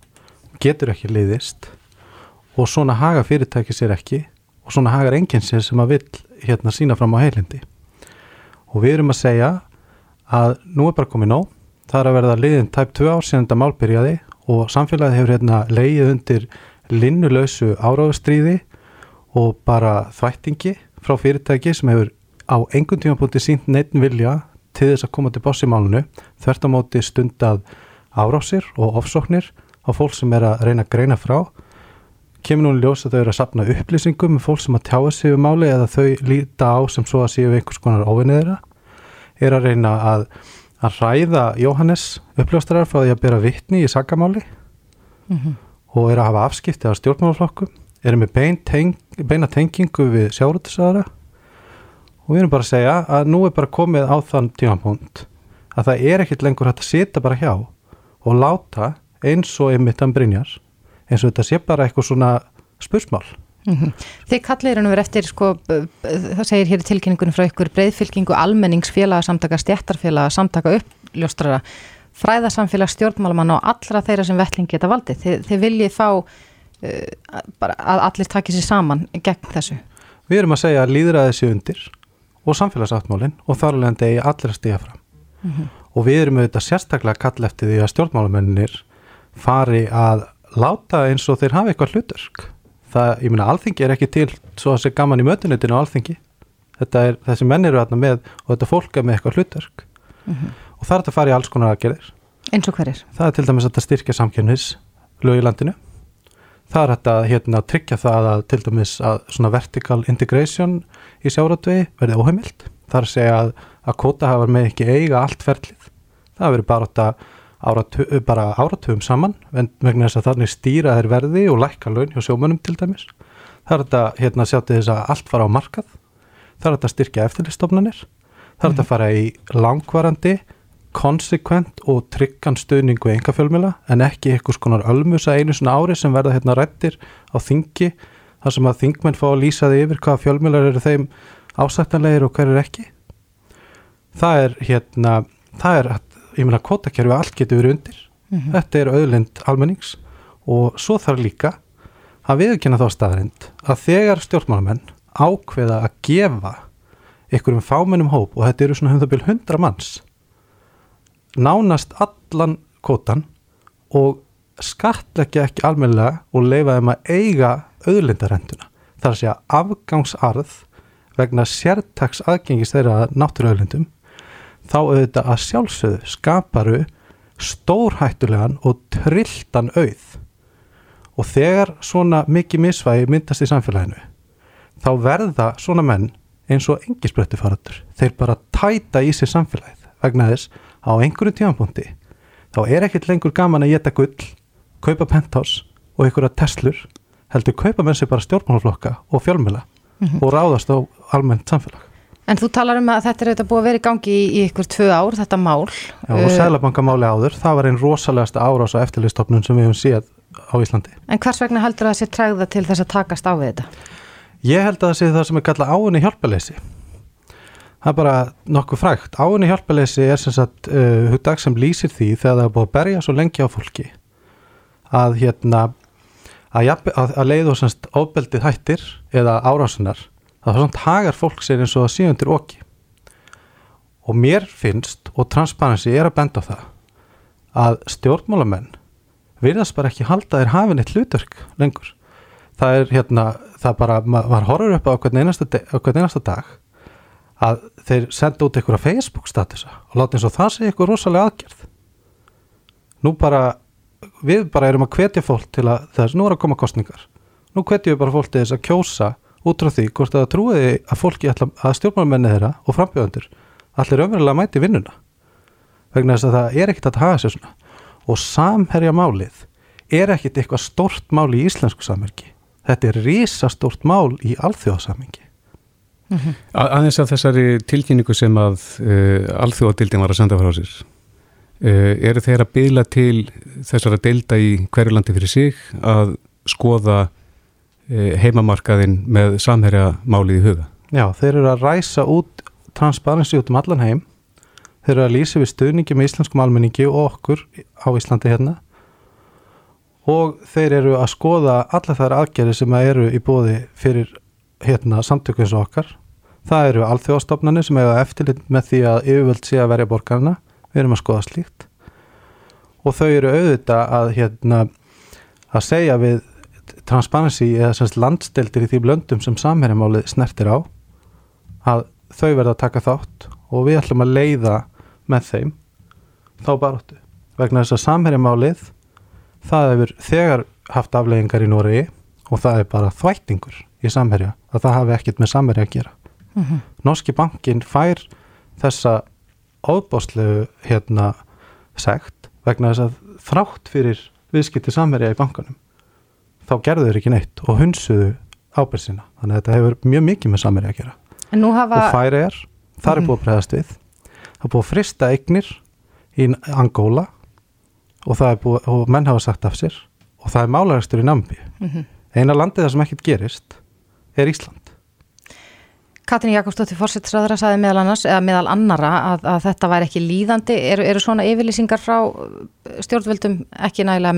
getur ekki liðist og svona haga fyrirtæki sér ekki og svona hagar enginn sér sem að vil hérna sína fram á heilindi. Og við erum að segja að nú er bara komið nóg það er að verða liðin tæp 2 ár síðan þetta mál byrjaði og samfélagið hefur hérna leið undir linnulausu áráðustríði og bara þvættingi frá fyrirtæki sem hefur á engun tímapunkti sínt neitt vilja til þess að koma til boss í málunu þvert á móti stundað árásir og ofsóknir á fólk sem er að reyna að greina frá. Kemur núna ljós að þau eru að sapna upplýsingum um fólk sem að tjáa sig um máli eða þau líta á sem svo að séu einhvers konar óvinnið þeirra. Er að reyna að, að ræða Jóhannes uppljóstarar frá því að bera vittni í sagamáli mm -hmm. Og er að hafa afskipti af stjórnmálaflokkum er með bein teng, beina tengingu við sjárutisæðara og við erum bara að segja að nú er bara komið á þann tímapunkt að það er ekkit lengur hægt að sita bara hjá og láta eins og einmitt hann brinjar eins og þetta sé bara eitthvað svona spursmál. Mm -hmm. Þið kallir hann verið eftir, sko, það segir hér í tilkynningunum frá ykkur breyðfylkingu almenningsfélaga samtaka, stjættarfélaga, samtaka uppljóstrara, fræðasamfélag stjórnmálumann og allra þeirra sem vettling geta valdið. Þið, þið viljið fá uh, að allir takja sér saman gegn þessu. Við erum að segja að líðra þessi undir og samfélagsáttmálinn og þar alveg degi allir að stíða fram. Mm -hmm. Og við erum auðvitað sérstaklega að kalla eftir því að stjórnmálumennir fari að láta eins og þeir hafa eitthvað hlutverk það, ég meina, alþingi er ekki til svo að það sé gaman í mötunitinu á alþingi þetta er, þessi menn eru aðna með og þetta fólk er með eitthvað hlutverk mm -hmm. Og það er að fara í alls konar aðgerðir. Eins og hverir? Það er til dæmis að styrkja samkynnis lög í landinu. Það er að hérna, tryggja það að til dæmis að svona vertical integration í sjáratvegi verði óheimilt. Það er að segja að, að kóta hafa með ekki eiga allt ferlið. Það verður bara að áratu, bara áratugum saman vegna þess að þannig stýra þeir verði og lækka laun hjá sjómanum til dæmis. Það er þetta hérna sjáttu þess að allt fara á markað. Það er þetta styrkja eftirlistofnanir það er mm. fara í langvarandi konsekvent og tryggan stuðningu enga fjölmjöla en ekki eitthvað skonar ölmusa einu svona ári sem verða hérna rættir á þingi þar sem að þingmenn fá að lýsa því yfir hvaða fjölmjölar eru þeim ásættanlegir og hver er ekki það er hérna það er ég meina kvotakerfi allt getur verið undir mm -hmm. þetta er auðlind almennings og svo þarf líka að viðkynna þá staðrind að þegar stjórnmálamenn ákveða að gefa einhverjum fámennum hóp og þetta eru svona hundabil hundra manns nánast allan kvotan og skatleggja ekki almennilega og leifa þeim að eiga auðlindarenduna þar að segja afgangsarð vegna sértags aðgengis þeirra náttúruauðlindum þá auðvitað að sjálfsögðu skaparu stórhættulegan og trilltan auð. Og þegar svona mikið misvægi myndast í samfélaginu þá verða svona menn eins og engisbrötti faratur þeir bara tæta í sig samfélagið vegna þess á einhverju tímanbúndi þá er ekkert lengur gaman að geta gull kaupa penthouse og einhverja teslur heldur kaupa með sig bara stjórnmálaflokka og fjölmjöla mm -hmm. og ráðast á almennt samfélag En þú talar um að þetta er auðvitað búið að vera í gangi í, í ykkur tvö ár, þetta mál. Já, og uh, Sælabankamáli áður, það var einn rosalegasta árás á eftirlistofnun sem við hefum síðan á Íslandi. En hvers vegna heldur það að sé træða til þess að takast á við þetta? Ég held að það sé það sem er kallað áinni hjálpaleysi. Það er bara nokkuð frægt. Áinni hjálpaleysi er sem sagt uh, hugdag sem lýsir því þegar það er búið að berja svo lengi á fólki að, hérna, að, að, að leið og semst ofbeldið hættir eða árásunar það er svona hagar fólk sér eins og það sé undir okki og mér finnst og Transparency er að benda á það að stjórnmálamenn virðast bara ekki halda þér hafinn eitt hlutverk lengur það er hérna, það bara var horfur upp á hvern einasta, hvern einasta dag að þeir senda út einhverja Facebook statusa og láta eins og það sé eitthvað rosalega aðgerð. Nú bara við bara erum að hvetja fólk til að þess, nú er að koma kostningar nú hvetjum við bara fólk til þess að kjósa út frá því hvort það trúiði að fólki ætla, að stjórnmálmenni þeirra og frambjöðandur allir ömverulega mæti vinnuna. Vegna þess að það er ekkit að hafa sér svona. Og samherja málið er ekkit eitthvað stort mál í íslensku samverki þetta er risastort mál í alþjóðasammingi mm -hmm. Aðeins af þessari tilkynningu sem að uh, alþjóðadildin var að senda frá sér uh, eru þeir að bila til þessara delda í hverju landi fyrir sig að skoða Eh, heimamarkaðin með samherja málið í huga. Já, þeir eru að ræsa út transparency út um allan heim þeir eru að lýsa við stuðningi með íslenskum almenningi og okkur á Íslandi hérna og þeir eru að skoða alla þær aðgerði sem eru í bóði fyrir hérna samtöku eins og okkar. Það eru alþjóðastofnarnir sem hefur eftirlit með því að yfirvöld sé að verja borgarna við erum að skoða slíkt. Og þau eru auðvitað að hérna að segja við Transparency eða landsteldir í því blöndum sem samherjamálið snertir á að þau verða að taka þátt og við ætlum að leiða með þeim þá baróttu vegna þess að samherjamálið það hefur þegar haft afleggingar í Nóri og það er bara þvættingur í samherja að það hafi ekkert með samherja að gera Mm -hmm. Norski bankin fær þessa óbáslegu hérna segt vegna þess að þrátt fyrir viðskipti samherja í bankanum þá gerðu þeir ekki neitt og hunsuðu ábyrgsina þannig að þetta hefur mjög mikið með samherja að gera hafa... og færi er, þar er Mhm. búið að bregðast við það er búið að frista eignir í Angóla og það búið, og menn hafa sagt af sér og það er málaræstur í Nambi Mhm. eina landið þar sem ekkert gerist er Ísland. Katrín Jakobsdóttir fórsettisræðara saði meðal annars, eða meðal annara að, að þetta væri ekki líðandi. Eru, eru svona yfirlýsingar frá uh, stjórnvöldum ekki nægilega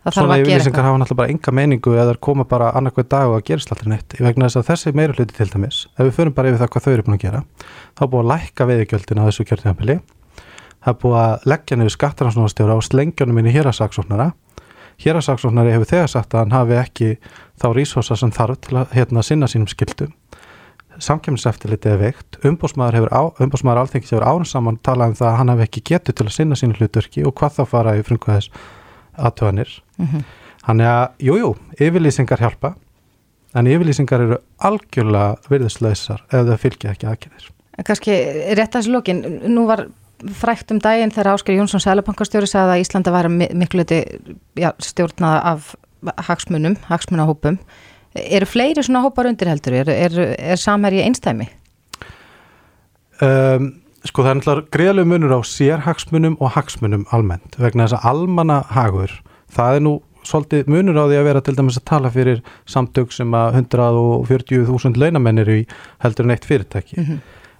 þarf Svona gera yfirlýsingar hafa náttúrulega bara enga meiningu eða koma bara annarkveð dag og að gerist aldrei neitt. Í vegna þess að þessi meira hluti til dæmis ef við förum bara yfir það hvað þau eru búin að gera þá búið að lækka veiðigjöldin á þessu kjörtíðanbili það búið að leggja niður skattaransnóðastjóra og slengjanum inn í hérasaksóknara hérasaksóknari hefur þegar sagt að hann hafi ekki þá rísosa sem þarf til að hérna, sinna sínum skildum samkjömseftiliti er veikt umbósmaður, alþengis hefur árun saman talað um það að hann hafi ekki getur til að sinna sínu hlutverki og hvað þá fara í frumkvæðis aðtöðanir Mhm. Þannig að, jújú, jú, yfirlýsingar hjálpa en yfirlýsingar eru algjörlega virðislausar ef það fylgja ekki aðkynir. En kannski rétt að þessu lokin, nú var frækt um daginn þegar Ásker Jónsson Sælabankastjóri sagði að Íslanda væri mi- miklu liti já, stjórnaða af hagsmunum, hagsmunahópum. Eru fleiri svona hópar undir heldur? Er, er, er samherji einstæmi? Um, sko það er náttúrulega greiðlega munur á sérhagsmunum og hagsmunum almennt vegna þess að almanna hagur, það er nú svolítið munur á því að vera til dæmis að tala fyrir samtök sem að 140.000 launamenn eru í heldur en eitt fyrirtæki.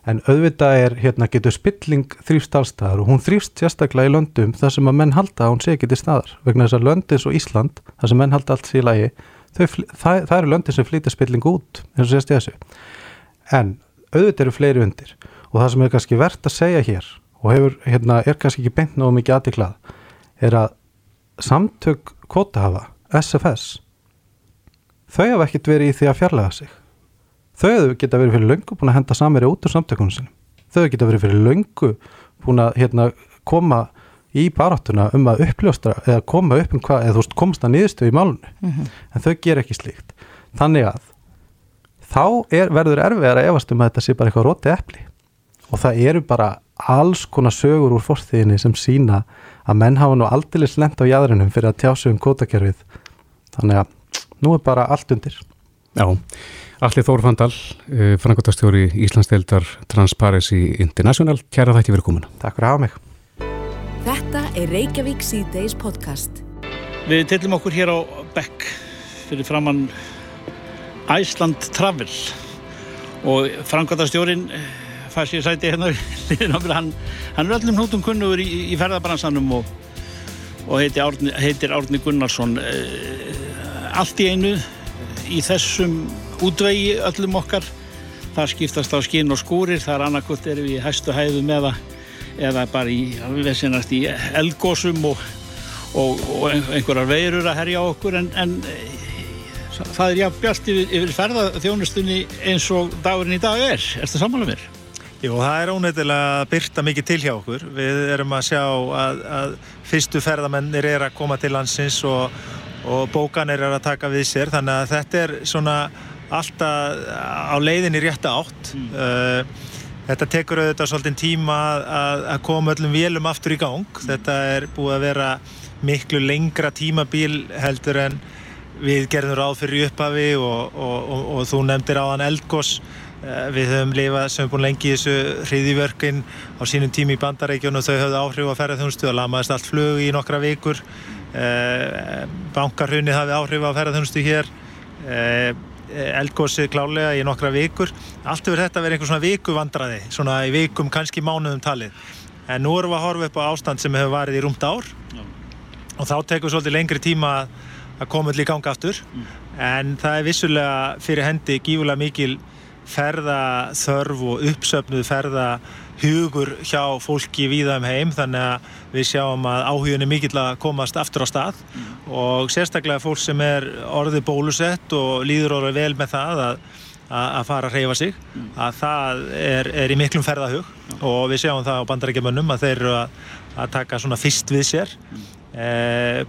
En auðvitað er, hérna, getur spilling þrýfst allstaðar og hún þrýfst sérstaklega í löndum þar sem að menn halda að hún sé ekki til staðar. Vegna þess að löndis og Ísland, þar sem menn halda allt sér í lagi, þau, það, það eru löndin sem flýta spilling út, eins og sést í þessu. En auðvitað eru fleiri undir og það sem er kannski verðt að segja hér og hefur, hérna, er kannski ekki beint náðu mikið aðtiklað, er að samtök kvotahafa, SFS, þau hafa ekkert verið í því að fjarlæga sig þau hefðu geta verið fyrir löngu búin að henda samverja út úr samtökunum sinum þau hefðu geta verið fyrir löngu búin að hérna, koma í baráttuna um að uppljóstra eða koma upp um hvað, eða þú veist komast að niðurstöðu í málunni en þau ger ekki slíkt. Þannig að þá er, verður erfiðar að efast um að þetta sé bara eitthvað róti epli. Og það eru bara alls konar sögur úr fórstiðinni sem sína að menn hafa nú aldeilis lent á jæðrinum fyrir að tjásu um kótakerfið þannig að nú er bara allt undir. Já, Alli Þór Fandal, uh, frangotastjóri Íslandsdeildar Transparency International, kæra þætti verið komuna. Takk fyrir að hafa mig Þetta er Reykjavík C-Days podcast. Við tillum okkur hér á Beck fyrir framann Iceland Travel og framkvæmdastjórin fær sér sæti hérna hann, hann er öllum hnútum kunnugur í, í ferðabransanum og, og heitir Árni, heitir Árni Gunnarsson Eh, allt í einu í þessum útvegi öllum okkar það skiptast á skinn og skúrir það er annarkvöld erum við í hæstu hæðum eða, eða bara í, í eldgósum og og, og einhverjar veirur að herja okkur en, en eh, það er jafn bjart yfir, yfir ferðaþjónustunni eins og dagurinn í dag er. Er þetta sammála mér? Jú, það er óneitt að byrta mikið til hjá okkur. Við erum að sjá að, að fyrstu ferðamennir er að koma til landsins og, og bókanir er að taka við sér þannig að þetta er svona alltaf á leiðinni rétta átt. Mm. Þetta tekur auðvitað svolítið tíma að, að koma öllum vélum aftur í gang. Þetta er búið að vera miklu lengra tímabil heldur en við gerðum ráð fyrir upphafi og, og, og, og þú nefndir á hann eldgoss við höfum lifað sem er búin lengi í þessu hriðivörkin á sínum tími í bandarækjunum þau höfðu áhrif á ferðarþjónustu og lamaðist allt flug í nokkra vikur bankarhunni hafði áhrif á ferðarþjónustu hér eldgósið klálega í nokkra vikur. Allt yfir þetta verið einhver svona vikuvandraði svona í vikum, kannski mánuðum talið. En nú erum við að horfa upp á ástand sem hefur varið í rúmt ár. Já. og þá tekur svolítið lengri tíma að koma allir í ganga aftur. En það er vissulega fyrir hendi gífulega mikil ferða þörf og uppsöfnuð ferða hugur hjá fólki víða um heim þannig að við sjáum að áhugin er mikill að komast aftur á stað. Og sérstaklega fólk sem er orðið bólusett og líður orðið vel með það að, að fara að reyfa sig að það er, er í miklum ferðahug. Og við sjáum það á bandarækjumönnum að þeir eru að, að taka svona fyrst við sér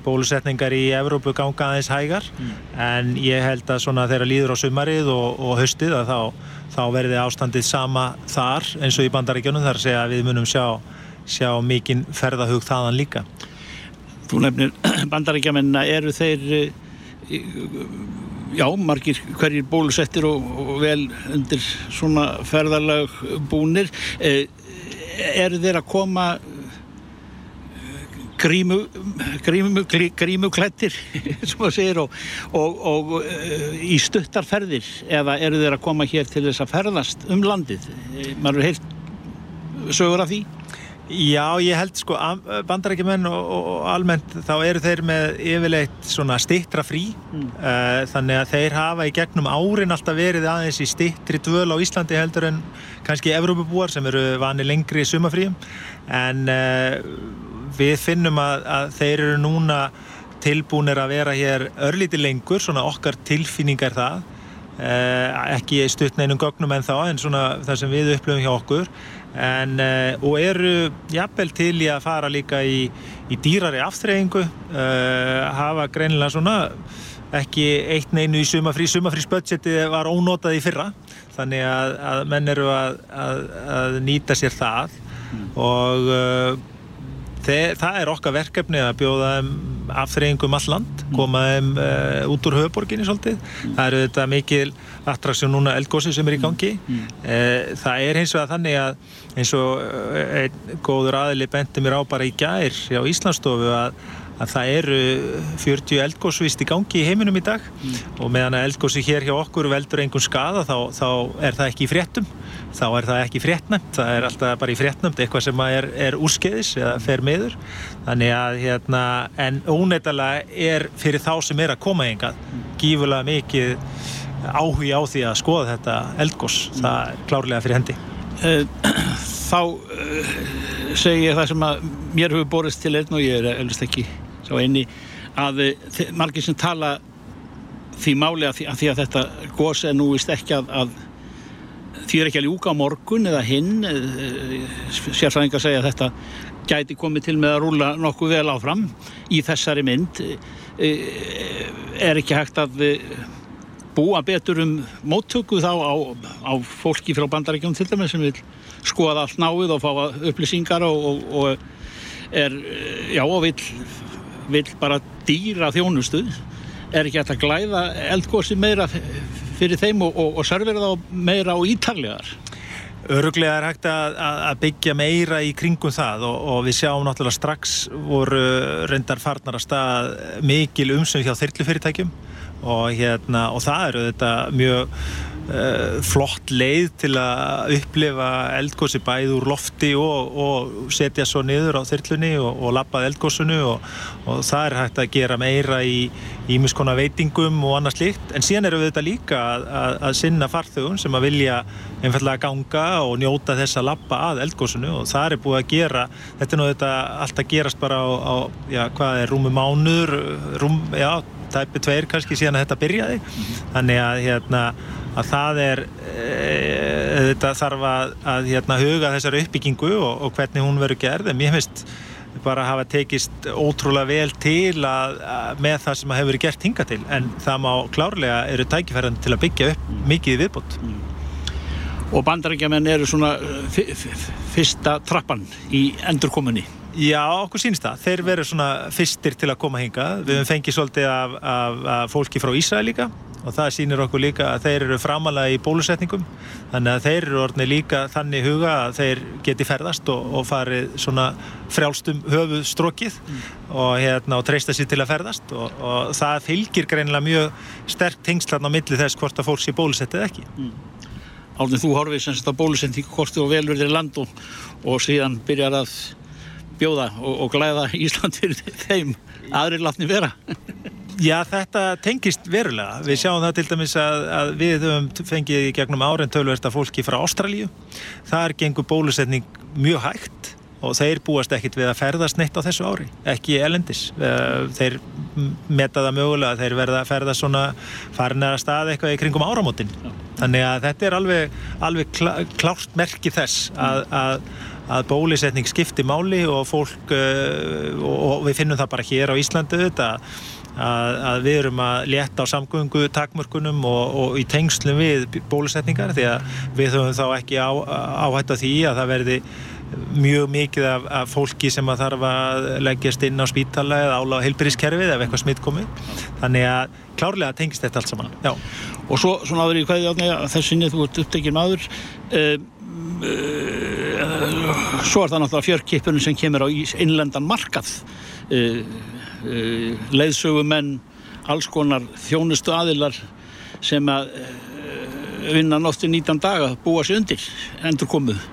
bólusetningar í Evrópu ganga aðeins hægar mm. en ég held að svona þeirra líður á sumarið og, og höstið að þá, þá verði ástandið sama þar eins og í bandaríkjónum þar segja að við munum sjá, sjá mikinn ferðahug þaðan líka Þú nefnir bandaríkjamenna eru þeir já, margir hverjir bólusettir og, og vel undir svona ferðarlag búnir eru þeir að koma grímu, grímu, grímu sem það segir og, og, og uh, í stuttarferðir eða eru þeir að koma hér til þess að ferðast um landið? Maður er heilt sögur af því? Já, ég held sko bandarækjumenn og, og almennt þá eru þeir með yfirleitt svona stittra frí. Mm. uh, þannig að þeir hafa í gegnum árin alltaf verið aðeins í stittri dvöl á Íslandi heldur en kannski Evrópabúar sem eru vani lengri í sumafríum en uh, við finnum að, að þeir eru núna tilbúinir að vera hér örlíti lengur, svona okkar tilfinningar það. Eh, ekki stutt neinum gögnum en þá en svona það sem við upplöfum hjá okkur. En, eh, og eru jafnvel til í að fara líka í, í dýrari aftreyingu eh, hafa greinilega svona ekki eitt neinu í sumafrí sumafrísbudgetið var ónotað í fyrra. Þannig að, að menn eru að, að, að nýta sér það. Mm. og Þeir, það er okkar verkefni að bjóða afþreyingum all land, mm. koma þeim uh, út úr höfuborginni svolítið. Mm. Það eru þetta mikil attraksjón núna eldgósi sem er í gangi. Mm. Uh, það er hins vegar þannig að eins og einn góður aðli bendi mér á bara í gær á Íslandsstofu að að það eru 40 eldgóðsvist í gangi í heiminum í dag mm. og meðan að eldgóðsi hér hjá okkur veldur einhvern skada þá, þá er það ekki í fréttum þá er það ekki fréttnæmt það er alltaf bara í fréttnæmt eitthvað sem er, er úrskeiðis eða fer meður þannig að hérna en óneitalega er fyrir þá sem er að koma mm. gífulega mikið áhugi á því að skoða þetta eldgós mm. það er klárlega fyrir hendi eh, Þá uh, segi ég það sem að mér hefur borist til einn og ég er eldast ekki sá einni að eh, margir sem tala því máli að því að, því að þetta gós er nú vist ekki að, því er ekki að ljúka á morgun eða hinn eh, sérfræðingar segja að þetta gæti komið til með að rúla nokkuð vel áfram í þessari mynd. Eh, er ekki hægt að búa betur um móttöku þá á, á fólki frá bandaríkjum til dæmis sem vil skoða allt náið og fá upplýsingar og, og, og er já og vil vil bara dýra þjónustu er ekki hægt að glæða eldgósi meira fyrir þeim og, og, og servera þá meira og ítarlegar? Öruglega er hægt að, að byggja meira í kringum það og, og við sjáum náttúrulega strax voru reyndar farnar að stað mikil umsum hjá þyrlufyrirtækjum og, hérna, og það eru þetta mjög flott leið til að upplifa eldgósi bæð úr lofti og, og setja svo niður á þyrlunni og, og lappað eldgósunu og það er hægt að gera meira í ímiskona veitingum og annað slikt en síðan eru við þetta líka að, að, að sinna farþögun sem að vilja einfallega ganga og njóta þess að lappa að eldgósunu og það er búið að gera þetta er nú þetta allt að gerast bara á, á já, hvað er rúmi mánuður rúm, já tæpi tveir kannski síðan að þetta byrjaði. Þannig að, hérna, að það er e, þarf að, að hérna, huga þessar uppbyggingu og, og hvernig hún verður gerð en mér finnst bara hafa tekist ótrúlega vel til að, með það sem hefur verið gert hinga til en það má klárlega eru tækifærandi til að byggja upp mm. mikið viðbútt mm. Og bandarækjaman eru svona fyrsta trappan í endurkomunni Já, okkur sínst það. Þeir veru svona fyrstir til að koma hinga. Við hefum fengið svolítið af, af, af fólki frá Ísraði líka og það sínir okkur líka að þeir eru framalega í bólusetningum. Þannig að þeir eru orðinni líka þannig huga að þeir geti ferðast og, og farið svona frjálstum höfu strókið mm. og, hérna, og treysta sér til að ferðast og, og það fylgir greinilega mjög sterk tengslan á milli þess hvort að fólk sé bólusettið ekki. Mm. Álinn þú horfið semst á bólusetningu hvort þú velur þér land og síðan byrjar að bjóða og, og glæða Ísland fyrir þeim aðri látni vera Já, þetta tengist verulega. Við sjáum það til dæmis að, að við höfum fengið í gegnum árin tölversta fólki frá Ástralíu. Þar gengur bólusetning mjög hægt og þeir búast ekkit við að ferðast neitt á þessu ári, ekki elendis. Eh, þeir meta það mögulega að þeir verða að ferðast svona farinara stað eitthvað í kringum áramótin. Þannig að þetta er alveg, alveg klá, klárt merki þess að, að að bólusetning skipti máli og fólk uh, og við finnum það bara hér á Íslandu þetta að, að við erum að létta á samgöngu takmörkunum og, og í tengslum við bólusetningar því að við höfum þá ekki á, áhætt að því að það verði mjög mikið af, af fólki sem að þarf að leggjast inn á spítala eða áláða heilbyrðiskerfið ef eitthvað smitt komið þannig að klárlega tengist þetta allt saman Já. og svo aður í hvaðið þessinni þú ert upptekinn maður uh, uh, svo er það náttúrulega fjörkipunum sem kemur á innlendan markað uh, Eh, leiðsögumenn, alls konar þjónustu aðilar sem að eh, vinna nótti 19 daga, búa sér undir endur komuð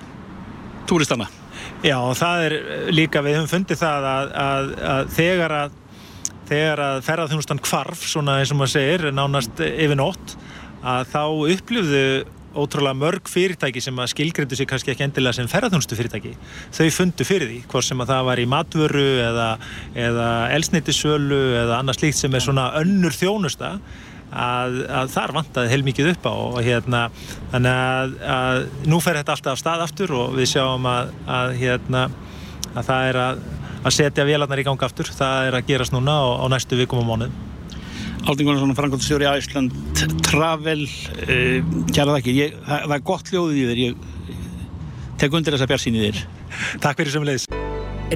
túristana. Já, og það er líka, við höfum fundið það að, að, að þegar að þegar að ferðarþjónustan kvarf, svona eins og maður segir, nánast yfir nótt, að þá upplifðu ótrúlega mörg fyrirtæki sem að skilgrindu sig kannski ekki endilega sem ferðarþjónustu fyrirtæki þau fundu fyrir því, hvort sem að það var í matvöru eða, eða elsneitisölu eða annað slíkt sem er svona önnur þjónusta að, að þar vantaði heilmikið upp á og hérna þannig að, að nú fer þetta alltaf af stað aftur og við sjáum að, að hérna að það er að setja vélarnar í ganga aftur, það er að gerast núna á, á næstu vikum og mánuðum Alding Gunnarsson, Frankóttstjóri Æsland Travel. Uh, kæra það ekki, ég, það, það er gott hljóðið í þér. Ég tek undir þessa björnsýn í þér. Takk fyrir sem leiðis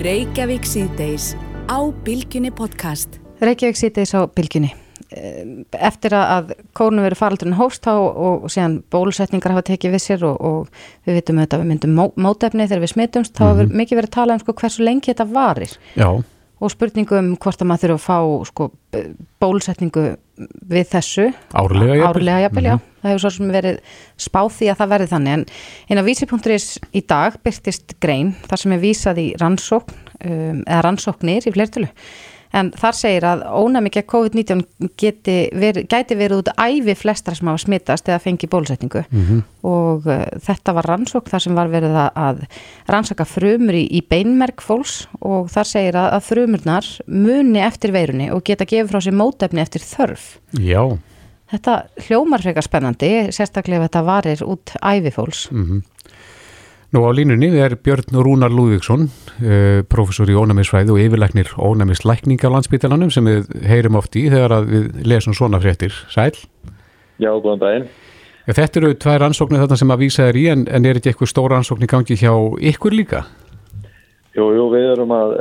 Reykjavík síðdeis á Bilginni podcast. Reykjavík síðdeis á Bilginni eh, eftir að kórnum verið faraldurinn hóst á og, og síðan bólusetningar hafa tekið við sér og, og við vitum auðvitað við myndum mó, mótefni þegar við smittumst, þá hefur mm -hmm. mikið verið að tala um sko, hversu lengi þetta varir. Já og spurningum hvort að maður þurfa að fá sko, bólusetningu við þessu. Árlega jafnvel, mm -hmm. það hefur svo sem verið spáð því að það verði þannig. En eina vísipunkturis í dag byrtist grein þar sem er vísað í rannsókn um, eða rannsóknir í flertölu en þar segir að ónæmi gegn COVID-19 veri, gæti verið út æfi flestra sem hafa smittast eða fengi bólusetningu mm -hmm. og uh, þetta var rannsók þar sem var verið að, að rannsaka frumur í, í beinmerk fólks og þar segir að, að frumurnar muni eftir veirunni og geta gefið frá sér mótefni eftir þörf. Já. Þetta hljómar frekar spennandi, sérstaklega ef þetta varir út æfi fólks. Mm -hmm. Nú á línunni er Björn Rúnar Lúðvíksson, uh, professor í ónæmisfræði og yfirleiknir ónæmislækning á landsbytalanum sem við heyrum oft í þegar við lesum svona fréttir. Sæl? Já, góðan daginn. Þetta eru tvær ansóknir þarna sem að vísa þér í en, en er þetta eitthvað stóra ansóknir gangi hjá ykkur líka? Jú, jú, við erum að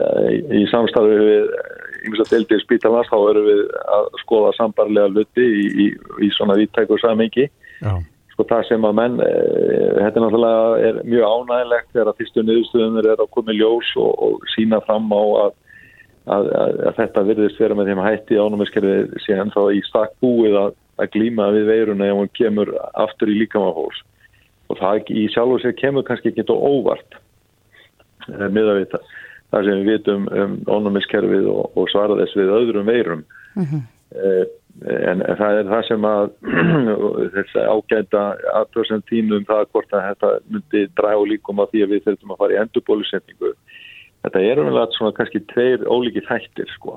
í samstarfi við yngvist að deildi í spítalans þá erum við að skoða sambarlega luti í, í, í svona vittækur samengi. Já sko það sem að menn, e, þetta er náttúrulega er mjög ánægilegt þegar að fyrstu niðurstöðunir er að koma í ljós og, og sína fram á að, að, að, að þetta virðist vera með þeim hætti ánæmiskerfið sé ennþá í stakk búið að glýma við veiruna ef hún kemur aftur í líkamafólks og það í sjálf og sér kemur kannski ekki þetta óvart e, með að vita það sem við vitum um ánæmiskerfið og, og svara þess við öðrum veirum mm -hmm. En, það er það sem að þess að ágæta aðtöðsend tínum það hvort að þetta myndi draga líkum á því að við þurfum að fara í endurbólusetningu. Þetta er umvel svona kannski tveir ólíki þættir sko.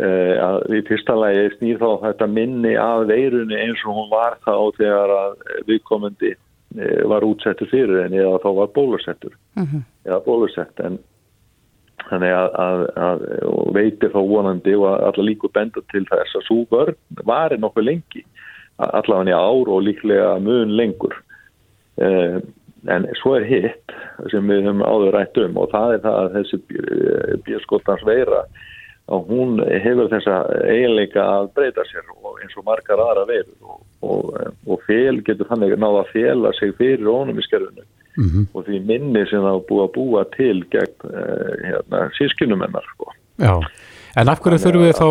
Eh, að í fyrsta lagi snýr þá þetta minni að veirunni eins og hún var þá þegar að viðkomandi eh, var útsettur fyrir henni eða þá var bólusettur uh mhm. -huh. eða bólusett en þannig að, að, að veitir þá vonandi og allar líku benda til þess að svo vörn var nokkuð lengi allavega í ár og líklega mun lengur. Eh, en svo er hitt sem við höfum áður rætt um og það er það að þessi björnskóttans veira að hún hefur þessa eiginleika að breyta sér og eins og margar aðra veirur og, og, og fél getur þannig náða að fjela sig fyrir ónumiskerfunu mm -hmm. og því minni sem það búið að búa til gegn uh, hérna, sískinumennar sko. Já, en af hverju þurfum við þá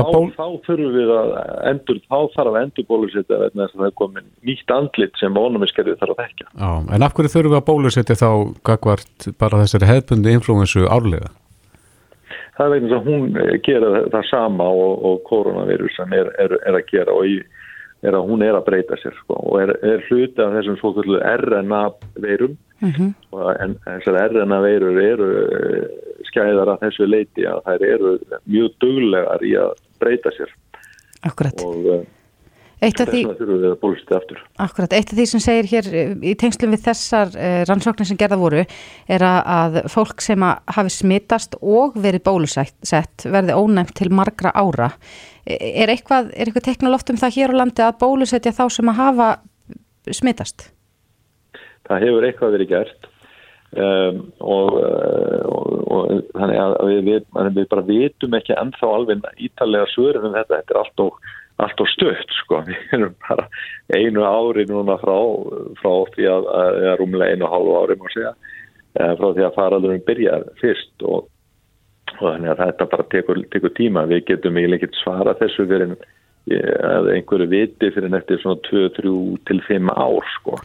að ból... Þá þurfum við að endur, þá þarf að endur bólusetja vegna þess að það er komin nýtt andlit sem ónumiskerfið þarf að þekka. Já, en af hverju þurfum við að bólusetja þá gagvart bara þessari hefðbundi influensu árlega? það er vegna að hún gera það sama og, og koronavirusan er, er, er að gera og í, er að hún er að breyta sér sko, og er, er hluti af þessum svo kallu RNA veirum. Mm -hmm. en þessar RNA veirur eru skæðar að þessu leiti að þær eru mjög duglegar í að breyta sér. Akkurat. Og Eitt af því, akkurat, eitt af því sem segir hér eh, í tengslum við þessar uh, rannsóknir sem gerða voru er að, fólk sem að hafi smitast og verið bólusett verði ónæmt til margra ára. E- Er eitthvað, er eitthvað teknolóft um það hér á landi að bólusetja þá sem að hafa smitast? Það hefur eitthvað verið gert um, og, uh, og, og þannig að við, við, bara vitum ekki ennþá alveg ítalega svörum um þetta, þetta er allt og allt og stökt sko, við erum bara einu ári núna frá, frá því að, að rúmlega einu og hálfu ári má segja, frá því að faraldurum byrjar fyrst og, og þannig að þetta bara tekur, tekur tíma, við getum eiginlega ekki svara þessu fyrir einhverju viti fyrir nætti svona 2-3 til 5 ár sko,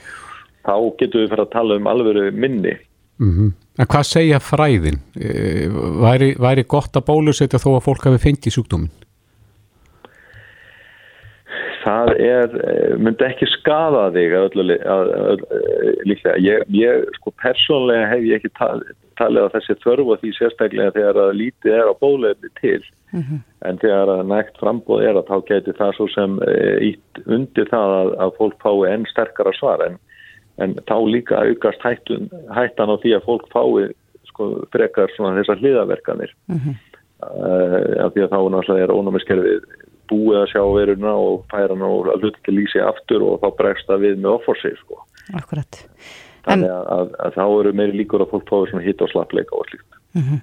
þá getum við fyrir að tala um alvöru minni. Mm En hvað segja fræðin? Eh, Væri, væri gott að bólusetja þó að fólk hafi fengið sjúkdóminn? Það er, eh, myndi ekki skada þig að öllu, að, að, líklega. Ég, ég, sko, persónlega hef ég ekki tal, talið að þessi þörfu og því sérstaklega þegar að lítið er á bólefni til. En þegar að nægt frambóð er að þá geti það svo sem ítt undir það að, að fólk fái enn sterkara svar. En, en þá líka aukast hættun, hættan á því að fólk fái sko, frekar svona þessar hliðaverkanir. Mhm. Uh, af því að þá náttúrulega er ónámiskerfið búið að sjá veruna og færa hann og að hluta til lýsi aftur og þá bregst það við með offorsig sko. Akkurat. Þannig að, að, að þá eru meiri líkur að fólk fáið hitt og slappleika og slíkt. Mhm.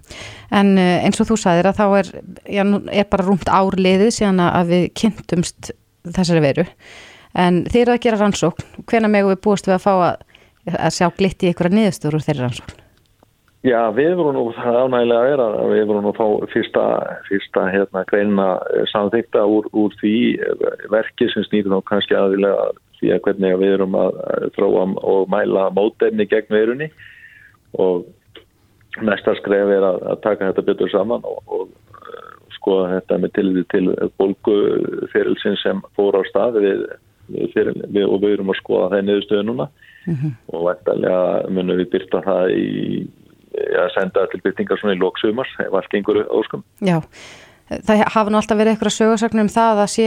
En uh, eins og þú sagðir að þá er, já, er bara rúmt árliðið síðan að við kynntumst þessari veru. En þið eru að gera rannsókn. Hvenær megum við búast við að fá að, að sjá glitt í einhverja niðurstöður úr þeirri rannsókn? Já, við vorum nú það er ánægilega að vera við vorum nú að fá fyrsta, fyrsta hérna greina samþykta úr, úr því verki sem snýður þá kannski aðilega því að hvernig við erum að þróa og mæla mótefni gegn verunni og næsta skref er að, að taka þetta betur saman og, og skoða þetta með tilvið til bólguferilsin sem fór á stað við, við, við, og við erum að skoða það niðurstöðu núna Mhm. og væntalega munum við byrta það í að senda til byrtingar svona í lóksumars ef allt gengur óskum. Já, það hafa nú alltaf verið eitthvað sögursögnum um það að sé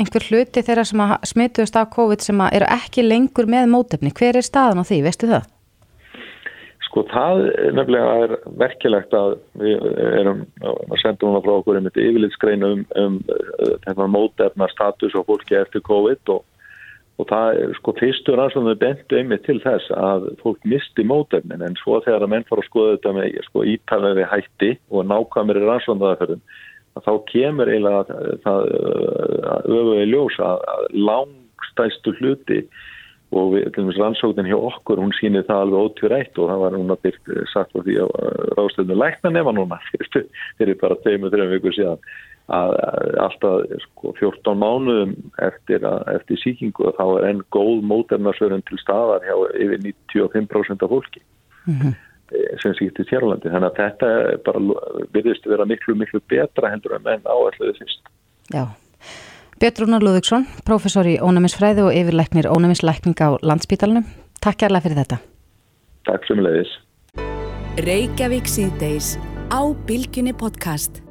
einhver hluti þeirra sem að smituðust af COVID sem að eru ekki lengur með mótefni. Hver er staðan á því, veistu það? Sko það nefnilega er verkilegt að við erum að senda núna frá okkur um þetta yfirlitskreinu um, um þetta mótefna status og fólki eftir COVID og, og það sko fyrstur rannsóðum bentu einmitt til þess að fólk misti mótefnin. En svo þegar að menn fara að skoða þetta með sko ítalvegi hætti og rannsóðaðaferðum að þá kemur eiginlega það öfuði ljós að, að langstæstu hluti og rannsóknin hjá okkur hún sýnir það alveg ótvírætt og það var núna byrt sagt á því að ráðstöðinu lækna nema núna fyrir bara 2-3 vikur síðan að alltaf sko, 14 mánuðum eftir, að, eftir síkingu þá er enn góð móternarsverðin til staðar hjá yfir 95% af fólki Mm -hmm. sem sýttist hérlandi þannig að þetta bara virðist vera miklu miklu betra heldur en menn áalluði fyrst Já. Björn Lúðvíksson, prófessor í ónæmisfræði og yfirleiknir ónæmisleikning á landsbítalunum. Takk kærlega fyrir þetta. Takk sem leiðis. Reykjavík síðdeis á Bilginni podcast.